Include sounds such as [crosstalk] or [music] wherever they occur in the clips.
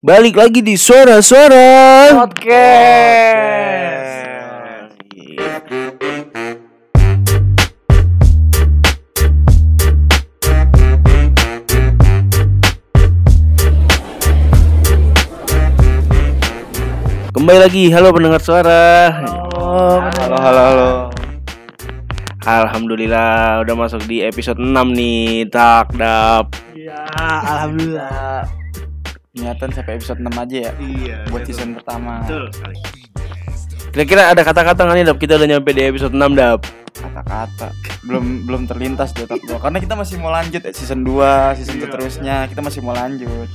Balik lagi di suara-suara Podcast. Kembali lagi, halo pendengar suara. Halo, halo, halo, halo. Alhamdulillah udah masuk di episode 6 nih, tak dap. Ya, alhamdulillah. Niatan sampai episode 6 aja ya Iya. buat season pertama sekali. Kira-kira ada kata-kata nggak nih dap? Kita udah nyampe di episode 6 dap. kata-kata belum belum terlintas di otak gua karena kita masih mau lanjut ya, season 2 season Iya. seterusnya kita masih mau lanjut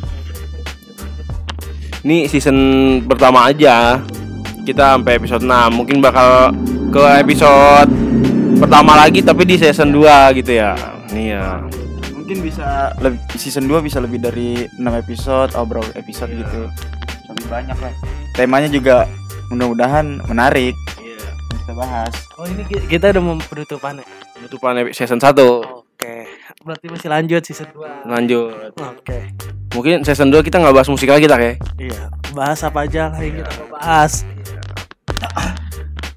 Ini season pertama aja. Kita sampai episode 6. Mungkin bakal ke episode pertama lagi tapi di season 2 gitu ya. Nih ya. Mungkin bisa lebih, season 2 bisa lebih dari 6 episode obrol episode Iya. gitu lebih banyak lah temanya juga mudah-mudahan menarik yang kita bahas Oh, ini ki- kita udah mau penutupan ya? Penutupan season 1. Oke. Berarti masih lanjut season 2. Lanjut. Oke. Mungkin season 2 kita nggak bahas musik lagi tak ya? Iya, bahas apa aja lah yang kita mau bahas.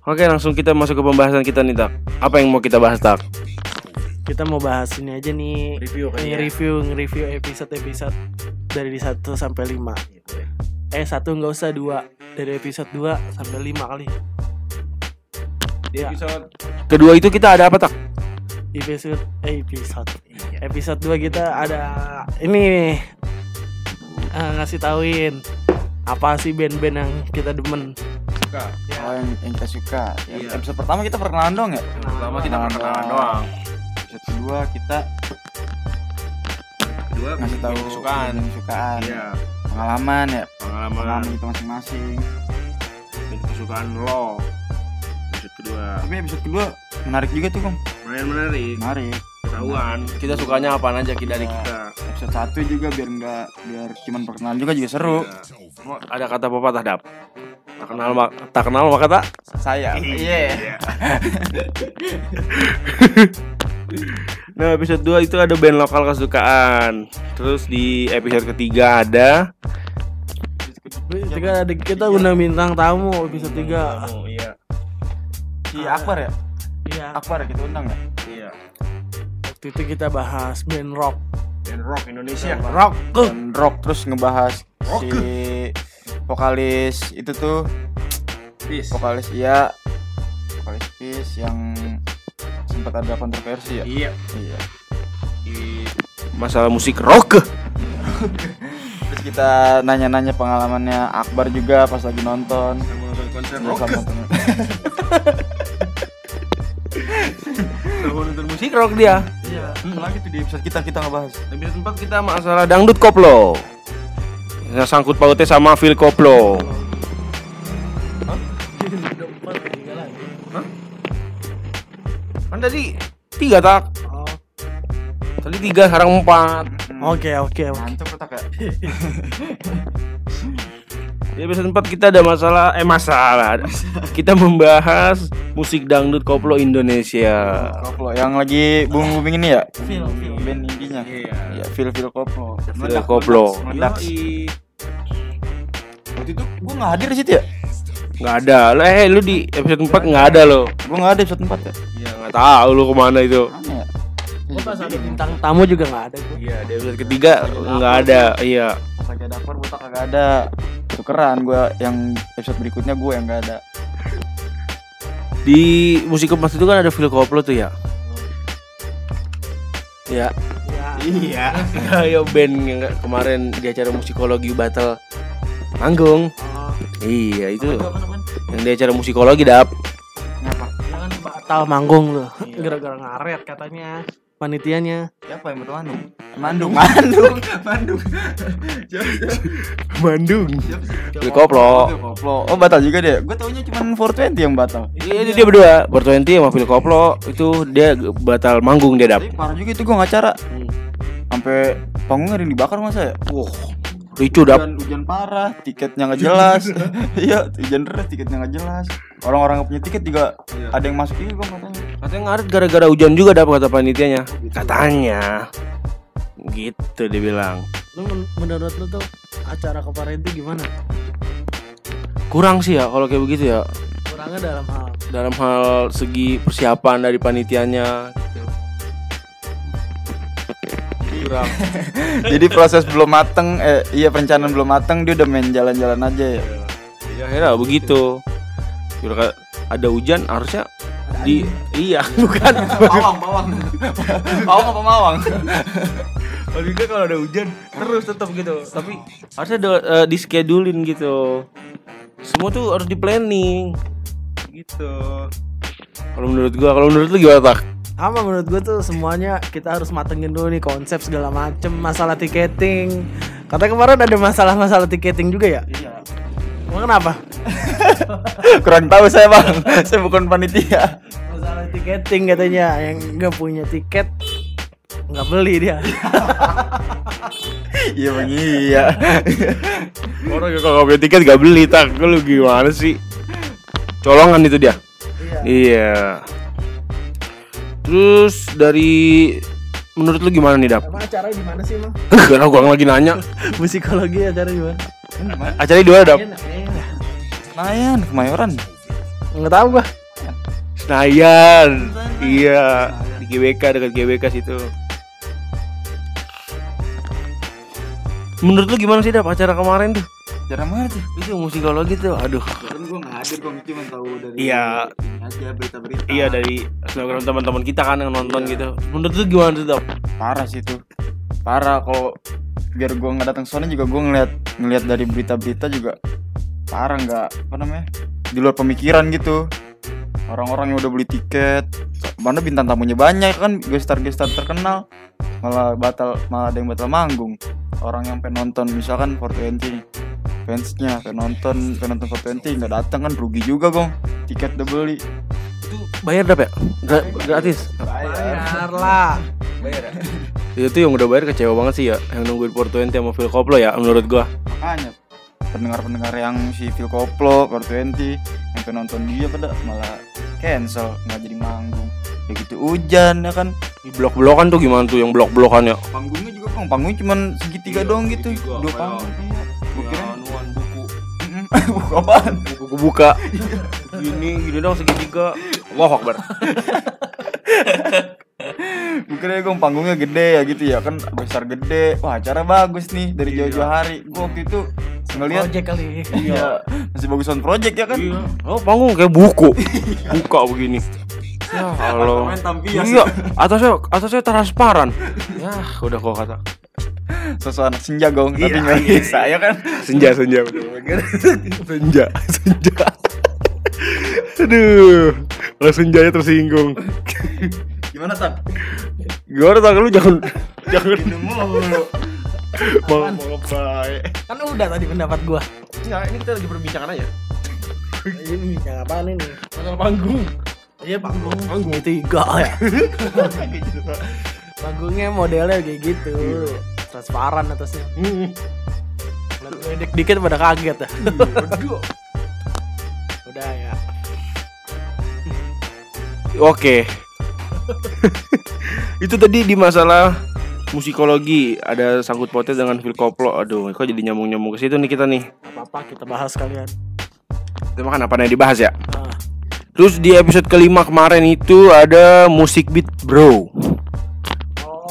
Oke, langsung kita masuk ke pembahasan kita nih, Tak. Apa yang mau kita bahas, Tak? Kita mau bahas ini aja nih. Review Nih, review nge-review episode-episode dari 1 sampai 5. Eh, satu nggak usah dua. Dari episode 2 sampai 5 kali. Ya, Episode kedua itu kita ada apa, Tak? episode eh, episode. Episode 2 kita ada ini nih. Eh, ngasih tauin apa sih band-band yang kita demen. Oh yang, yang kita suka. Iya. episode pertama kita perkenalan dong ya? Pertama kita perkenalan doang. Episode kedua kita Kedua ngasih tahu kesukaan. kesukaan Iya, pengalaman ya pengalaman pengalaman kita masing-masing dan kesukaan lo. Episode kedua. tapi episode kedua menarik juga tuh kong Lumayan menarik. menarik Ketahuan. Kita sukanya apa aja dari Iya. kita. episode satu juga biar enggak biar cuman perkenalan juga juga seru Iya. Ada kata pepatah, Dap. Tak kenal mak tak kenal maka tak saya iya [laughs] Nah episode 2 itu ada band lokal kesukaan. Terus di episode ketiga ada. Kita ada kita undang bintang tamu episode 3 Oh iya. Si Akbar ya? Iya. Akbar kita undang ya? Iya. Waktu itu kita bahas band rock. Band rock Indonesia. Rock. Dan rock. Terus ngebahas si vokalis itu tuh. Peace. vokalis iya. Vokalis Peace yang sempat ada kontroversi ya? Iya. Iya. Di Masalah musik rock. [laughs] Terus kita nanya-nanya pengalamannya Akbar juga pas lagi nonton. Sama nonton konser Iya, sama nonton. [laughs] Sama nonton musik rock dia. Iya. Lagi tuh di episode kita kita ngebahas Episode 4 kita masalah dangdut koplo. Yang sangkut pautnya sama Phil Koplo [laughs] Kan tadi tiga tak? Oh, Tadi tiga sekarang empat. Oke oke oke. mantap ya [laughs] Di episode 4 kita ada masalah Eh masalah. Kita membahas musik dangdut koplo Indonesia. Koplo yang lagi booming booming ini ya? Feel, feel. band indinya. Iya. iya feel feel koplo. Phil Koplo. Meledak. Waktu itu gua nggak hadir di situ ya Nggak ada. Lo, Eh lu di episode 4 nggak ada lo. Gua nggak ada episode 4 ya? Iya nggak tahu lu ke mana itu. Mana ya? Gua pas ada bintang tamu juga nggak ada gua. Iya di episode ketiga nggak ada. Iya. Pas lagi ada Akbar botak kagak ada. Tukeran gua yang episode berikutnya gua yang nggak ada. Di musik emas itu kan ada Phil Koplo tuh ya? Ya Iya. Iya. [laughs] Ayo band yang nggak- kemarin di acara musikologi battle Manggung. Oh, Iya itu apa namanya? Yang di acara musikologi dap. Ngapa Jangan batal manggung tuh. [laughs] Gara-gara ngaret katanya panitianya. siapa yang betul Mandung. Mandung. Mandung. Bandung Phil Koplo. Koplo. Oh batal juga dia. Gua taunya cuma 420 yang batal. Iya dia, dia berdua. Bertwenty sama Phil Koplo. Itu dia batal manggung dia dap. Parah juga itu gua ngacara. Hmm. sampai panggungnya ada yang dibakar masa ya? Wah Ricu dap hujan, hujan parah tiketnya nggak jelas. [laughs] Iya hujan deras tiketnya nggak jelas. Orang-orang nggak punya tiket juga Iya. ada yang masuk juga katanya Katanya ngaret gara-gara hujan juga dap kata panitianya. Katanya. Gitu dia bilang Lu men- menurut lu tuh acara kemarin itu gimana? Kurang sih ya kalau kayak begitu ya. Kurangnya dalam hal? Dalam hal segi persiapan dari panitianya Kurang. Jadi proses belum mateng, eh iya perencanaan belum mateng dia udah main jalan-jalan aja ya. Ya akhirnya begitu. Kira ada hujan harusnya di iya [laughs] bukan Pawang, pawang. pawang apa mawang? Kalau ada hujan terus tetap gitu. Tapi harusnya ada eh, di schedulein gitu. Semua tuh harus di planning. Gitu. Kalau menurut gua, kalau menurut lu gimana tak? Apa menurut gue tuh semuanya kita harus matengin dulu nih konsep segala macem masalah tiketing. Katanya kemarin ada masalah-masalah tiketing juga ya? Iya. Emang kenapa? [laughs] Kurang tahu saya bang, [laughs] saya bukan panitia. Masalah tiketing katanya yang nggak punya tiket nggak beli dia. [laughs] Iya bang iya. Orang yang kalau nggak punya tiket gak beli tak. Lu gimana sih? Colongan itu dia. Iya. Iya. Terus dari menurut lu gimana nih dap? Emang acara gimana sih emang? [laughs] Karena gua lagi nanya. [laughs] Musikologi acara gimana? Acaranya di mana dap? Senayan, Kemayoran. Nggak tahu gua. Senayan. Iya. Di GBK dekat GBK situ. Menurut lu gimana sih dap acara kemarin tuh? Jarang mana tuh? Itu musikologi tuh. Aduh. Kan gue nggak hadir, gue cuma tahu dari Iya. aja berita-berita. Iya dari Instagram teman-teman kita kan yang nonton gitu. Menurut lu gimana tuh dap? Parah sih tuh. Parah kalau biar gue nggak datang sana juga gue ngeliat ngeliat dari berita-berita juga parah nggak apa namanya di luar pemikiran gitu orang-orang yang udah beli tiket mana bintang tamunya banyak kan gestar gestar terkenal malah batal malah ada yang batal manggung orang yang pengen nonton misalkan 420 nih. Fansnya pengen nonton pengen nonton 420 nggak datang kan rugi juga gong tiket udah beli. Bayar dap ya? Gra- gratis. Bayar lah. [laughs] Itu yang udah bayar kecewa banget sih ya Yang nungguin 420 sama Phil Koplo ya menurut gua. Makanya pendengar-pendengar yang si Phil Koplo, 420 yang pengen nonton dia pada malah cancel nggak jadi manggung. Ya gitu hujan ya kan. Di blok-blokan tuh gimana tuh yang blok-blokan ya? Panggungnya kan panggungnya cuma segitiga Iya, doang gitu. segitiga, dua panggung. iya. Gue kira anuan buku. [laughs] Buku apaan? Buku buka. Gini, gini dong segitiga. Wah Akbar. Gue kira gue panggungnya gede ya gitu ya kan besar gede. Wah acara bagus nih dari Iya. jauh-jauh hari. Gue waktu itu ngeliat Project kali. iya masih bagus sound project ya kan? Iya. Oh panggung kayak buku. [laughs] Buka begini Ya Allah. Tampias. Iya Atasnya Atasnya transparan. Ya udah kok kata. Sosok anak senja gong. Tapi Iya, nggak iya, bisa ya kan? Senja senja. Senja. Senja. Aduh Kalau senjanya tersinggung. Gimana tak Gimana tak lu jangan Jangan baik Kan udah tadi pendapat gua. Enggak ini kita lagi perbincangan aja. Ini bicara apaan ini? Masalah panggung Iya panggung. Panggung tiga [laughs] ya. Panggungnya modelnya kayak gitu. Transparan atasnya. Ledek dikit pada kaget ya. Udah ya. Oke. [laughs] itu tadi di masalah musikologi ada sangkut pautnya dengan Phil Koplo. Aduh, kok jadi nyambung-nyambung ke situ nih kita nih. Apa-apa kita bahas kalian. Itu makan apa yang dibahas ya? Nah, Terus di episode kelima kemarin itu ada musik beat bro.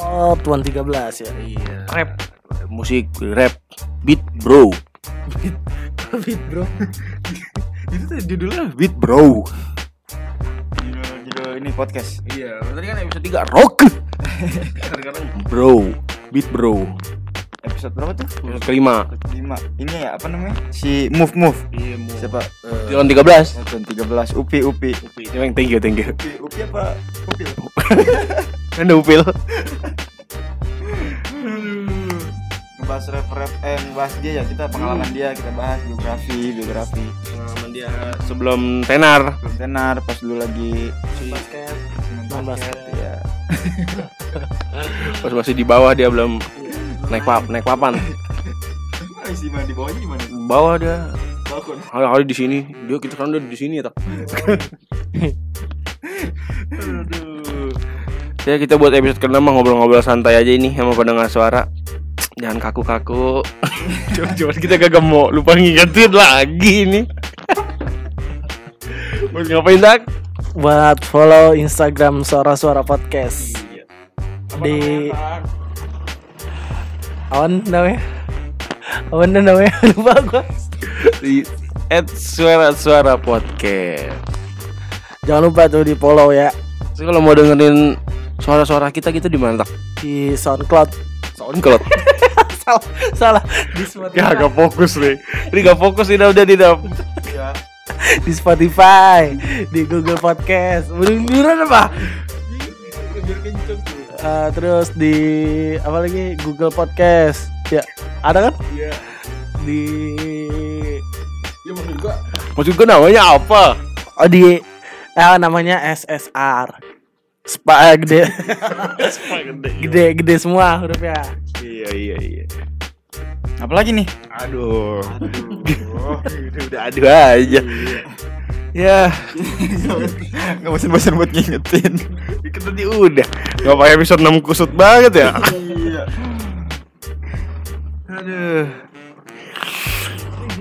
oh tuan 13 ya. Iya. Rap, musik rap beat bro. Beat [laughs] bro. [laughs] itu tuh judulnya beat bro. judul judul ini podcast Iya, tadi kan episode 3 rock. [laughs] Bro, beat bro. Episode berapa tuh? Episode kelima. lima ini ya apa namanya? Si move move. Iya, siapa? Tahun 13. tahun 13 upi upi. Upi, thank you, thank you. upi upi apa upi? [laughs] Kan ada Upil. ngebahas rap rap eh ngebahas dia ya. Kita pengalaman dia kita bahas biografi biografi. Pengalaman dia. Sebelum tenar. belum tenar pas dulu lagi Basket. main Main basket basket. ya [laughs] Pas masih di bawah dia belum naik pap, naik papan. isi di bawahnya gimana Bawah dia. balkon Hari-hari di sini. Dia kita kan udah di sini ya, tak. Aduh. Ya kita buat episode ke-6 mah ngobrol-ngobrol santai aja ini sama pendengar suara. jangan kaku-kaku. [laughs] Cuma kita gak mau lupa ngingetin lagi nih. Mau ngapain tak? Buat follow Instagram suara-suara podcast di awan namanya. Awan dan namanya. [laughs] Lupa gua. Di at suara-suara podcast. jangan lupa tuh di follow ya. Terus kalau mau dengerin suara-suara kita gitu di mana tak? di SoundCloud. Soundcloud. [laughs] salah salah. Di Spotify. Ya gak fokus nih. Ini gak fokus ini udah di dap. di Spotify di Google Podcast. Beneran apa Eh, terus di apa lagi Google Podcast ya ada kan Iya. di Ya maksud gua. Maksud gua namanya apa? oh di eh, namanya SSR Spa eh, [laughs] gede gede gede semua hurufnya Iya iya iya. Apalagi nih? Aduh. [laughs] udah, udah aduh aja. Ya, [laughs] Gak bosan-bosan buat ngingetin. [laughs] kita tadi udah. Gak pakai episode 6 kusut banget ya. Iya. Aduh.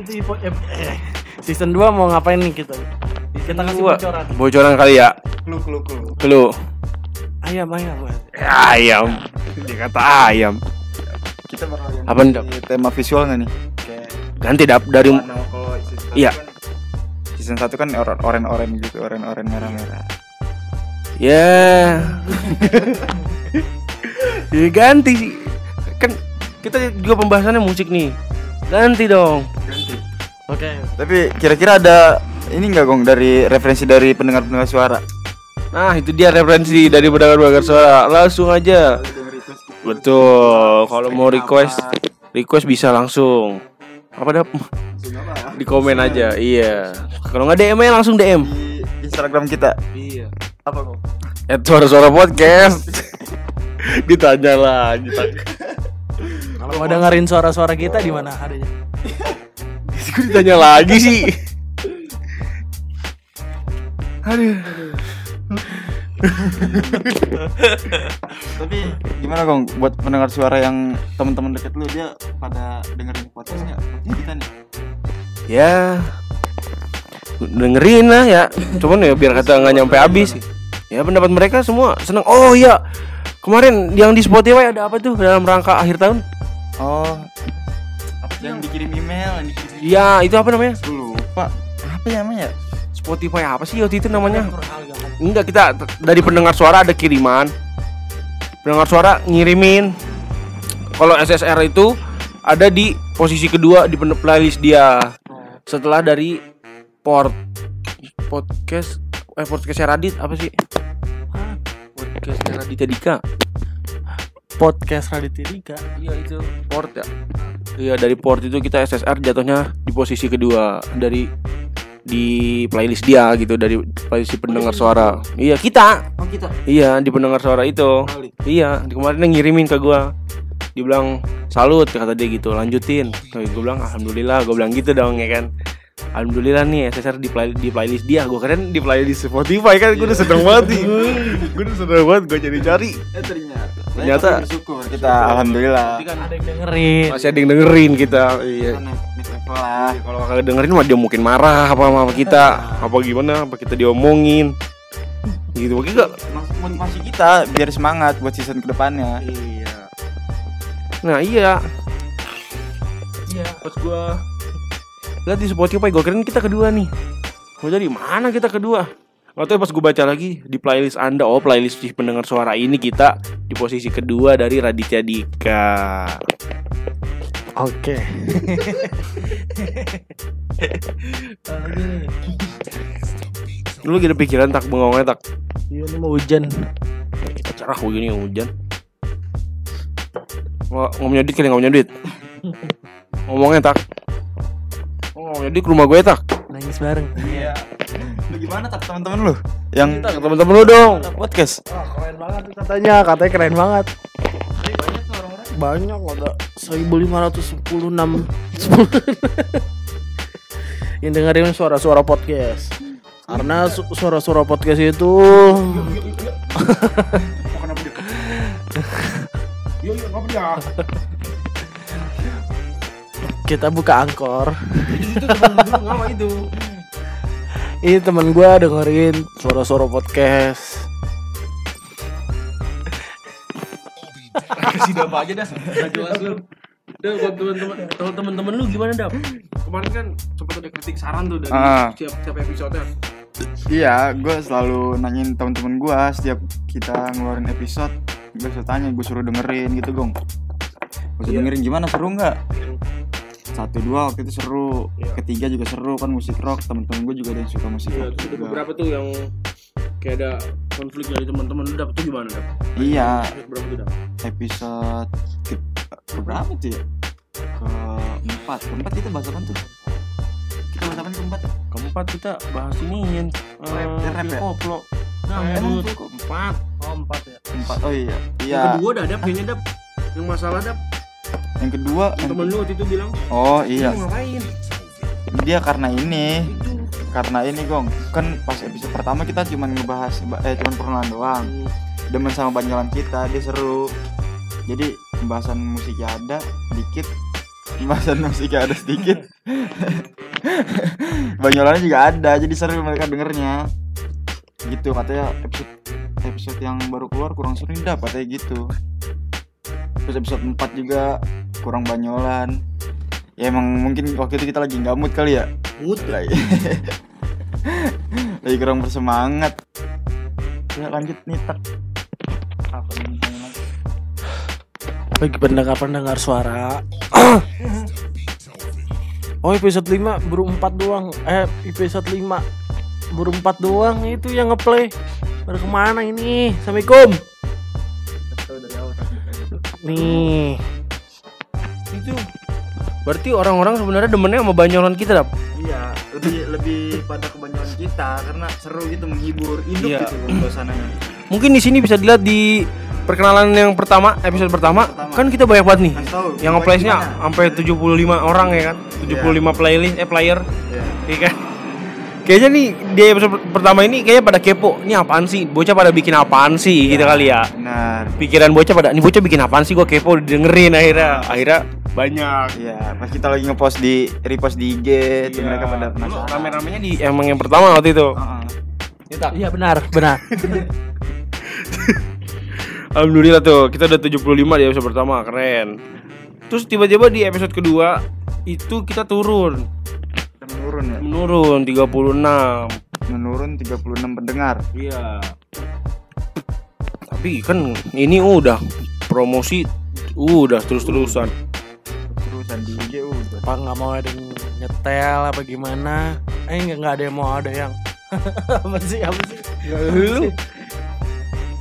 Gitu, eh, eh, season 2 mau ngapain nih kita kita kasih bocoran Bocoran kali ya. Clue, clue, clue. Lu. ayam ayam Mas. Ayam. Dia kata ayam. Kita bakal Apa tema visual nggak nih? Ganti dap dari Iya. Season 1 kan or- oren-oren gitu, oren-oren merah-merah. Ya. ya ganti sih. Kan kita juga pembahasannya musik nih. Ganti dong. oke Tapi kira-kira ada ini nggak gong dari referensi dari pendengar-pendengar suara? Nah, itu dia referensi dari pendengar-pendengar suara. Langsung aja. Betul. Kalau mau request, request bisa langsung. Apa dap? Di komen aja. Iya. Kalau nggak DM -nya langsung DM. Di Instagram kita. Iya. Apa gong? Eh suara-suara podcast. Ditanya lagi. kalau mau dengerin suara-suara kita di mana adanya Kok ditanya lagi sih? Aduh. Tapi gimana gong buat pendengar suara yang teman-teman deket lu dia pada dengerin podcast nggak? Kita nih. Ya. Dengerin lah ya. Cuman ya biar kata nggak nyampe habis. Ya pendapat mereka semua seneng. Oh iya. Kemarin yang di Spotify ada apa tuh dalam rangka akhir tahun? Oh. Yang dikirim email, yang dikirim Iya, itu apa namanya? Lupa. Apa ya namanya? Spotify apa sih waktu itu namanya? Enggak, kita dari pendengar suara ada kiriman. Pendengar suara ngirimin. Kalau SSR itu ada di posisi kedua di playlist dia. Setelah dari port podcast eh podcastnya Radit apa sih? Podcastnya Raditya Dika. podcast Raditya Dika Iya itu port ya. Iya dari port itu kita SSR jatuhnya di posisi kedua dari di playlist dia gitu dari playlist si pendengar suara. Iya kita. Oh kita. Iya di pendengar suara itu. Iya di kemarin dia ngirimin ke gua. Dibilang salut kata dia gitu lanjutin. Gue bilang alhamdulillah gue bilang gitu dong ya kan. Alhamdulillah nih SSR di, play, di playlist dia Gue keren di playlist Spotify kan Gue udah seneng banget nih [laughs] Gue udah seneng banget Gue cari-cari Eh ternyata. Ternyata. Bersyukur kita alhamdulillah. ada yang dengerin. Masih ada yang dengerin kita Iya. Level lah. Kalau kagak dengerin mah dia mungkin marah apa sama kita. Apa gimana? Apa kita diomongin? Gitu mungkin gak Mas- Motivasi kita biar semangat buat season ke depannya. iya. Nah iya. Iya. Pas gua lihat di Spotify gua keren kita kedua nih. Gua jadi mana kita kedua Gak tau pas gue baca lagi di playlist anda Oh playlist si pendengar suara ini kita Di posisi kedua dari Raditya Dika. Oke. Nih Lu lagi ada pikiran tak bengongnya tak? Iya ini mau hujan. Cerah begini hujan. Nggak ngomongnya duit kali ngomongnya duit. Ngomongnya tak. Oh duit ke rumah gue tak? Nangis bareng. Iya. Lu gimana tak teman-teman lu? Yang Tak temen-temen lu dong. Podcast. Wah, keren banget tuh katanya. Katanya keren banget. Banyak ada 1516 [laughs] yang dengerin suara-suara podcast. Karena su- suara-suara podcast itu kita buka angkor. itu Ini teman gua dengerin suara-suara podcast. kasih dap aja dah Nggak jelas lu Udah buat teman-teman kalau teman-teman lu gimana dap kemarin kan sempat ada kritik saran tuh dari Ah. setiap setiap episode Iya, gue selalu nanyain teman-teman gue setiap kita ngeluarin episode, gue selalu tanya, gue suruh dengerin gitu, gong. Gue suruh Iya. dengerin gimana seru nggak? Satu dua waktu itu seru, Iya. ketiga juga seru kan musik rock. Temen-temen gue juga ada yang suka musik Iya, rock ada juga. beberapa tuh yang kayak ada konflik dari teman-teman lu dapet tuh gimana dap? Iya, berapa tuh dap? episode ke, ke berapa tuh ya? Keempat, keempat kita bahas apa tuh? Kita bahas apa keempat? Keempat kita bahas ini yang Rap, rap ya? koplo. Emang kok Empat. Oh, empat ya. Empat, oh iya. Yang Iya, kedua dah dap kayaknya dap. Yang masalah dap. Yang kedua, yang- Temen lu waktu itu bilang. oh iya, "Lu ngapain? dia karena ini, Itu. karena ini gong. Kan pas episode pertama kita cuma ngebahas eh cuma perkenalan doang. Demen sama banyolan kita dia seru. Jadi pembahasan musiknya ada dikit pembahasan musiknya ada sedikit. [laughs] Banyolannya juga ada jadi seru mereka dengernya. Gitu katanya episode episode yang baru keluar kurang seru nih Dap, katanya gitu terus episode 4 juga kurang banyolan ya emang mungkin waktu itu kita lagi nggak mood kali ya Mood lagi lagi kurang bersemangat ya lanjut nih tak apa nih? Bagi pendengar-pendengar suara. oh, episode 5 baru 4 doang. Eh, episode 5 baru 4 doang itu yang ngeplay. Baru ke mana ini? Assalamualaikum. Nih, Itu. Berarti orang-orang sebenarnya demennya sama banyolan kita dap. iya lebih lebih pada kebanyakan kita karena seru gitu menghibur hidup Iya. gitu suasananya Mungkin di sini bisa dilihat di perkenalan yang pertama, episode pertama, Pertama. kan kita banyak banget nih. Tahu Yang nge-playsnya sampai 75 orang ya kan. 75 playlist eh player, ya. iya kan? Kayaknya nih di episode pertama ini kayaknya pada kepo. Ini apaan sih? Bocah pada bikin apaan sih gitu kali ya. benar Pikiran bocah pada ini bocah bikin apaan sih? Gua kepo dengerin akhirnya. Akhirnya banyak. Iya, pas kita lagi ngepost di repost di IG, tuh mereka pada penasaran. Rame-ramenya di emang yang pertama waktu itu. Heeh. iya benar, benar. [laughs] Alhamdulillah tuh kita udah 75 di episode pertama keren. Terus tiba-tiba di episode kedua itu kita turun menurun ya. menurun 36. Menurun 36 pendengar. Iya. Tapi kan ini udah promosi udah terus-terusan. Terusan di IG udah. Apa nggak mau ada yang nyetel apa gimana? Eh nggak ada yang mau ada yang [laughs] apa sih apa sih? Lu.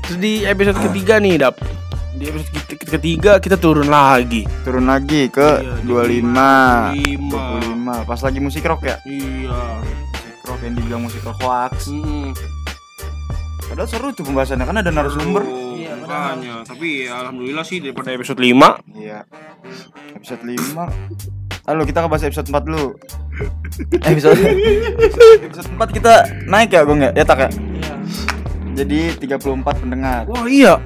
Terus di episode ketiga nih, Dap. Di episode keti- ketiga kita turun lagi. Turun lagi ke Iya, 25. 25. 25. Pas lagi musik rock ya. Iya. Musik rock yang dibilang musik rock hoax. Mm. Padahal seru tuh pembahasannya kan ada narasumber. Iya, makanya. Tapi ya, alhamdulillah sih daripada episode 5 Iya. Episode 5. Halo, kita ngebahas episode 4 dulu. [laughs] episode episode 4 kita naik ya, Gong ya? Ya tak ya? Iya. Jadi 34 pendengar. Wah iya.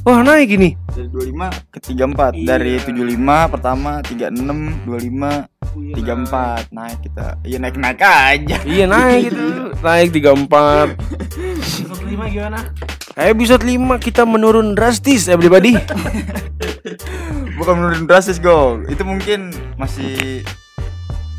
Wah naik ini. Dari 25 ke 34. Iya. Dari 75 pertama, 36, 25, 34 naik kita. Iya naik-naik aja. Iya naik gitu. [laughs] naik 34. Episode 5 gimana? Episode 5 kita menurun drastis everybody. Bukan menurun drastis, Gong. Itu mungkin masih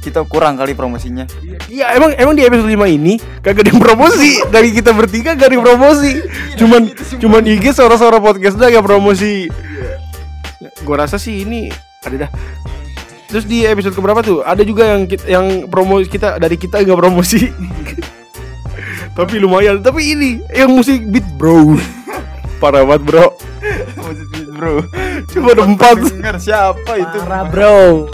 kita kurang kali promosinya. Iya emang emang di episode 5 ini kagak ada yang promosi dari kita bertiga gak ada yang promosi. Cuman cuman IG suara-suara podcast dah gak promosi. Gua rasa sih ini ada dah. Terus di episode keberapa tuh? Ada juga yang yang promo kita dari kita nggak promosi. [laughs] Tapi lumayan. Tapi ini yang musik beat bro. Parah banget bro. Maksudnya, Bro. Cuma empat. Dengar siapa itu? Parah bro.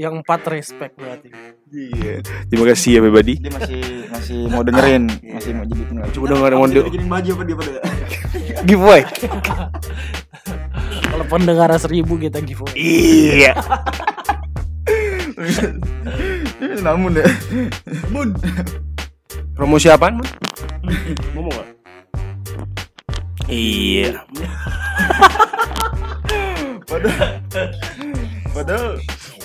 Yang empat respect berarti. Iya. Terima kasih ya everybody. Dia masih masih mau dengerin, masih mau jadi pendengar. Coba dengerin mau de- bikinin baju apa dia pada? Giveaway. Kalau pendengar seribu kita giveaway. Iya. Namun ya. Promosi apaan, Man? Ngomong gak? Iya. Padahal padahal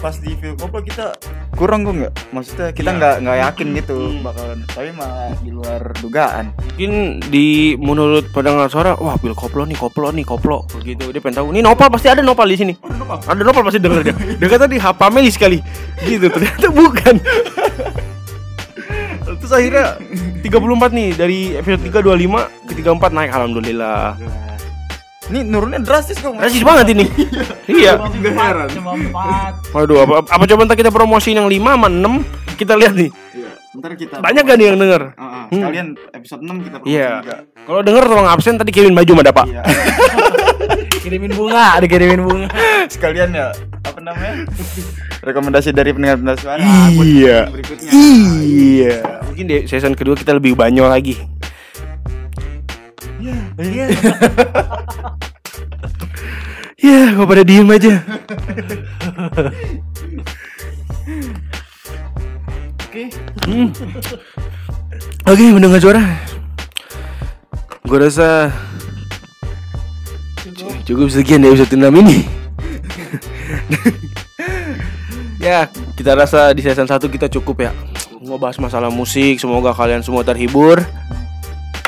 pas di film koplo kita kurang gue nggak maksudnya kita Iya. nggak nggak yakin gitu Hmm. bakalan tapi malah di luar dugaan. Mungkin di menurut pendengar suara wah bil koplo nih koplo nih koplo begitu dia pengen tahu ini nopal pasti ada nopal di sini. Ada nopal? Pasti denger dia. Dia kata di hapameli sekali. Gitu ternyata bukan. Terus akhirnya 34 nih dari episode 3 25 ke 34 naik alhamdulillah ini nurunnya drastis kok rasis banget ini [laughs] iya Cuma empat, cuma empat. waduh apa, apa coba ntar kita promosiin yang 5 sama 6 kita lihat nih Iya, ntar kita banyak gak nih yang denger Ah, ah, sekalian episode 6 kita promosi Iya. juga. Kalau denger tolong absen tadi kirimin baju sama Dapa. Iya. [laughs] Kirimin bunga, dikirimin bunga. sekalian ya apa namanya rekomendasi dari pendengar-pendengar suara Iya. berikutnya Iya. Mungkin di season kedua kita lebih banyak lagi. Iya. Ya, kok pada diem aja. oke Hmm. Oke, mendengar suara. Gue rasa cukup sekian dari episode 6 ini. ya, kita rasa di season 1 kita cukup ya. Ngebahas masalah musik, semoga kalian semua terhibur.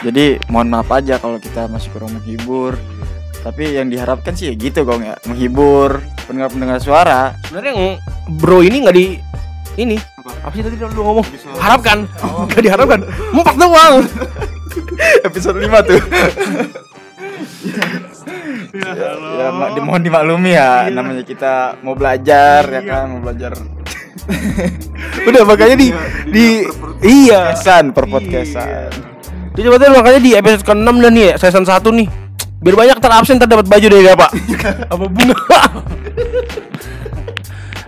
Jadi mohon maaf aja kalau kita masih kurang menghibur. Tapi yang diharapkan sih ya gitu gong ya. Menghibur pendengar-pendengar suara. Sebenarnya yang bro ini nggak di ini. Apa? Sih tadi lu ngomong? Harapkan. [laughs] nggak diharapkan. Empat doang. [laughs] Episode 5 tuh. [laughs] Ya, ya ma- dimohon dimaklumi ya. Namanya kita mau belajar ya kan? Mau belajar. Udah makanya di di iya. kesan per podcastan Jadi coba deh makanya di episode ke-6 dan nih ya, season 1 nih. Biar banyak terabsen ter dapat baju dari [laughs] apa? apa bunga? [laughs]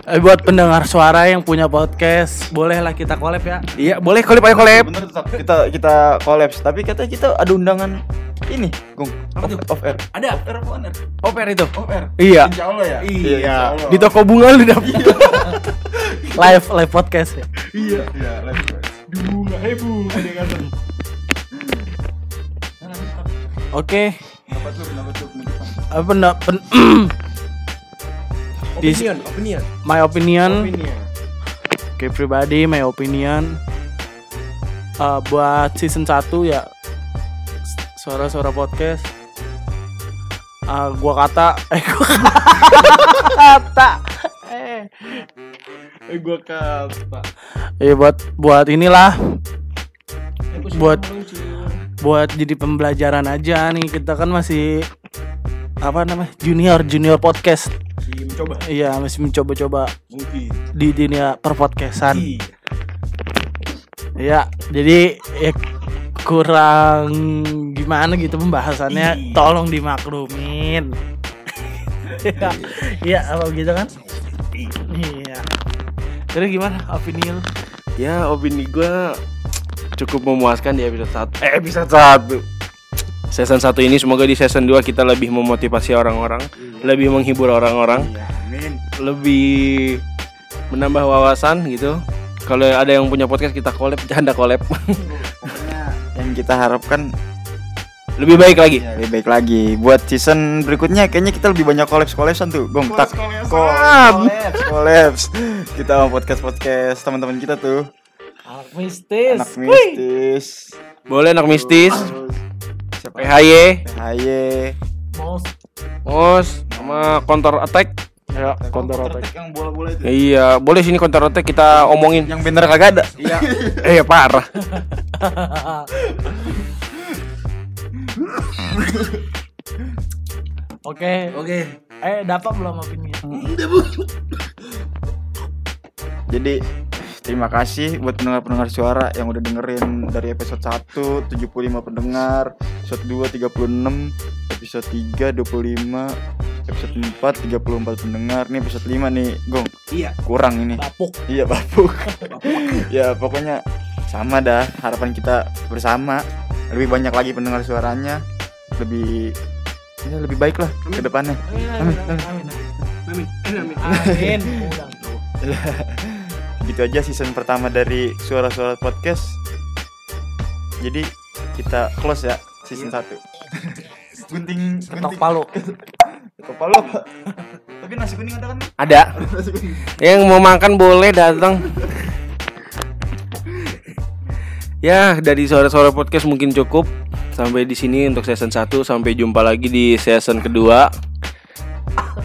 Eh, buat pendengar suara yang punya podcast, bolehlah kita collab ya. iya, boleh collab ayo collab. bener kita kita kolaps tapi katanya kita ada undangan ini gong Apa off, off air Ada off air apa on air oper itu. off air Iya. insya Allah ya Iya. insya Allah. Di toko bunga lu dapat. [laughs] Live live podcast ya. Iya. iya live guys. Di bunga, eh bunga dia kata. Oke, Kenapa tuh? Kenapa tuh? Penutupan? apa enggak pen- [clears throat] Di- Opinion, opinion. my opinion, Opinion. oke pribadi my opinion. Eh, buat season 1 ya suara-suara podcast. [laughs] Eh, gua kata eh gua kata. Eh Eh gua kata. ya buat buat inilah. Buat buat jadi pembelajaran aja nih. Kita kan masih apa namanya junior junior podcast. Mencoba. Iya masih mencoba-coba mungkin. di dunia perpodcastan. Iya. ya jadi ya kurang gimana gitu pembahasannya. Iya. tolong dimaklumin. Iya, iya apa gitu kan? Iya. Terus gimana opini lu Ya opini gue cukup memuaskan di episode 1 Eh episode 1 Season 1 ini semoga di season 2 kita lebih memotivasi orang-orang Lebih menghibur orang-orang Iya, amin. Lebih menambah wawasan gitu Kalau ada yang punya podcast kita collab, canda collab Pokoknya yang kita harapkan Lebih baik lagi ya, lebih baik lagi. Buat season berikutnya kayaknya kita lebih banyak kolaps kolapsan tuh. Gong tak kolaps kolaps. Kita mau podcast podcast teman-teman kita tuh. Mistis. Anak mistis. Boleh anak mistis. Siapa? PHY Haye. mau Mos. Sama counter attack. Ya Counter attack. yang bola-bola itu. Iya boleh sini counter attack kita omongin. Yang bener kagak ada. Iya. Eh [laughs] parah. [laughs] Oke. Oke. Eh dapat belum opini Jadi terima kasih buat pendengar-pendengar suara yang udah dengerin dari episode 1 75 pendengar, episode 2 36, episode 3 25, episode 4 34 pendengar. Nih episode 5 nih, Gong. Iya Kurang ini. bapuk Iya, bapuk. [laughs] ya, pokoknya sama dah harapan kita bersama. Lebih banyak lagi pendengar suaranya, lebih ya lebih baik lah ke depannya. Amin, amin. Amin Amin amin udah [laughs] gitu aja season pertama dari suara-suara podcast jadi kita close ya season 1 [laughs] gunting ketok palu [laughs] Kepala apa? Tapi nasi kuning ada kan? Ada. [laughs] Yang mau makan boleh datang. ya, dari sore-sore podcast mungkin cukup. Sampai di sini untuk season 1 sampai jumpa lagi di season kedua.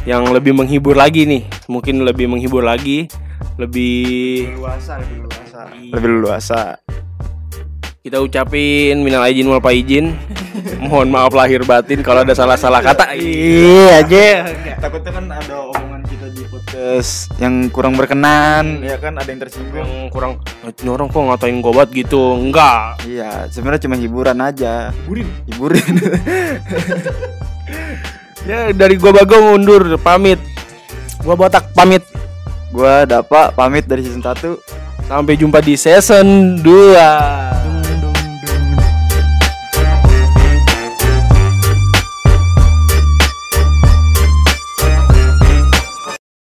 Yang lebih menghibur lagi nih. Mungkin lebih menghibur lagi, lebih Luasa, lebih luasa. Lebih luasa. kita ucapin minal aijin wal faizin. [laughs] Mohon maaf lahir batin kalau ada salah-salah kata. Iya aja. Takutnya kan ada omongan kita di podcast yang kurang berkenan, ya kan ada yang tersinggung. Yang kurang "Eh, ini orang kok ngatain gue banget gitu. Enggak. Iya, sebenarnya cuma hiburan aja. Hiburin. Hiburin. [laughs] Ya dari gua Bagong undur pamit. Gua botak pamit. Gua dapat pamit dari season 1. Sampai jumpa di season 2.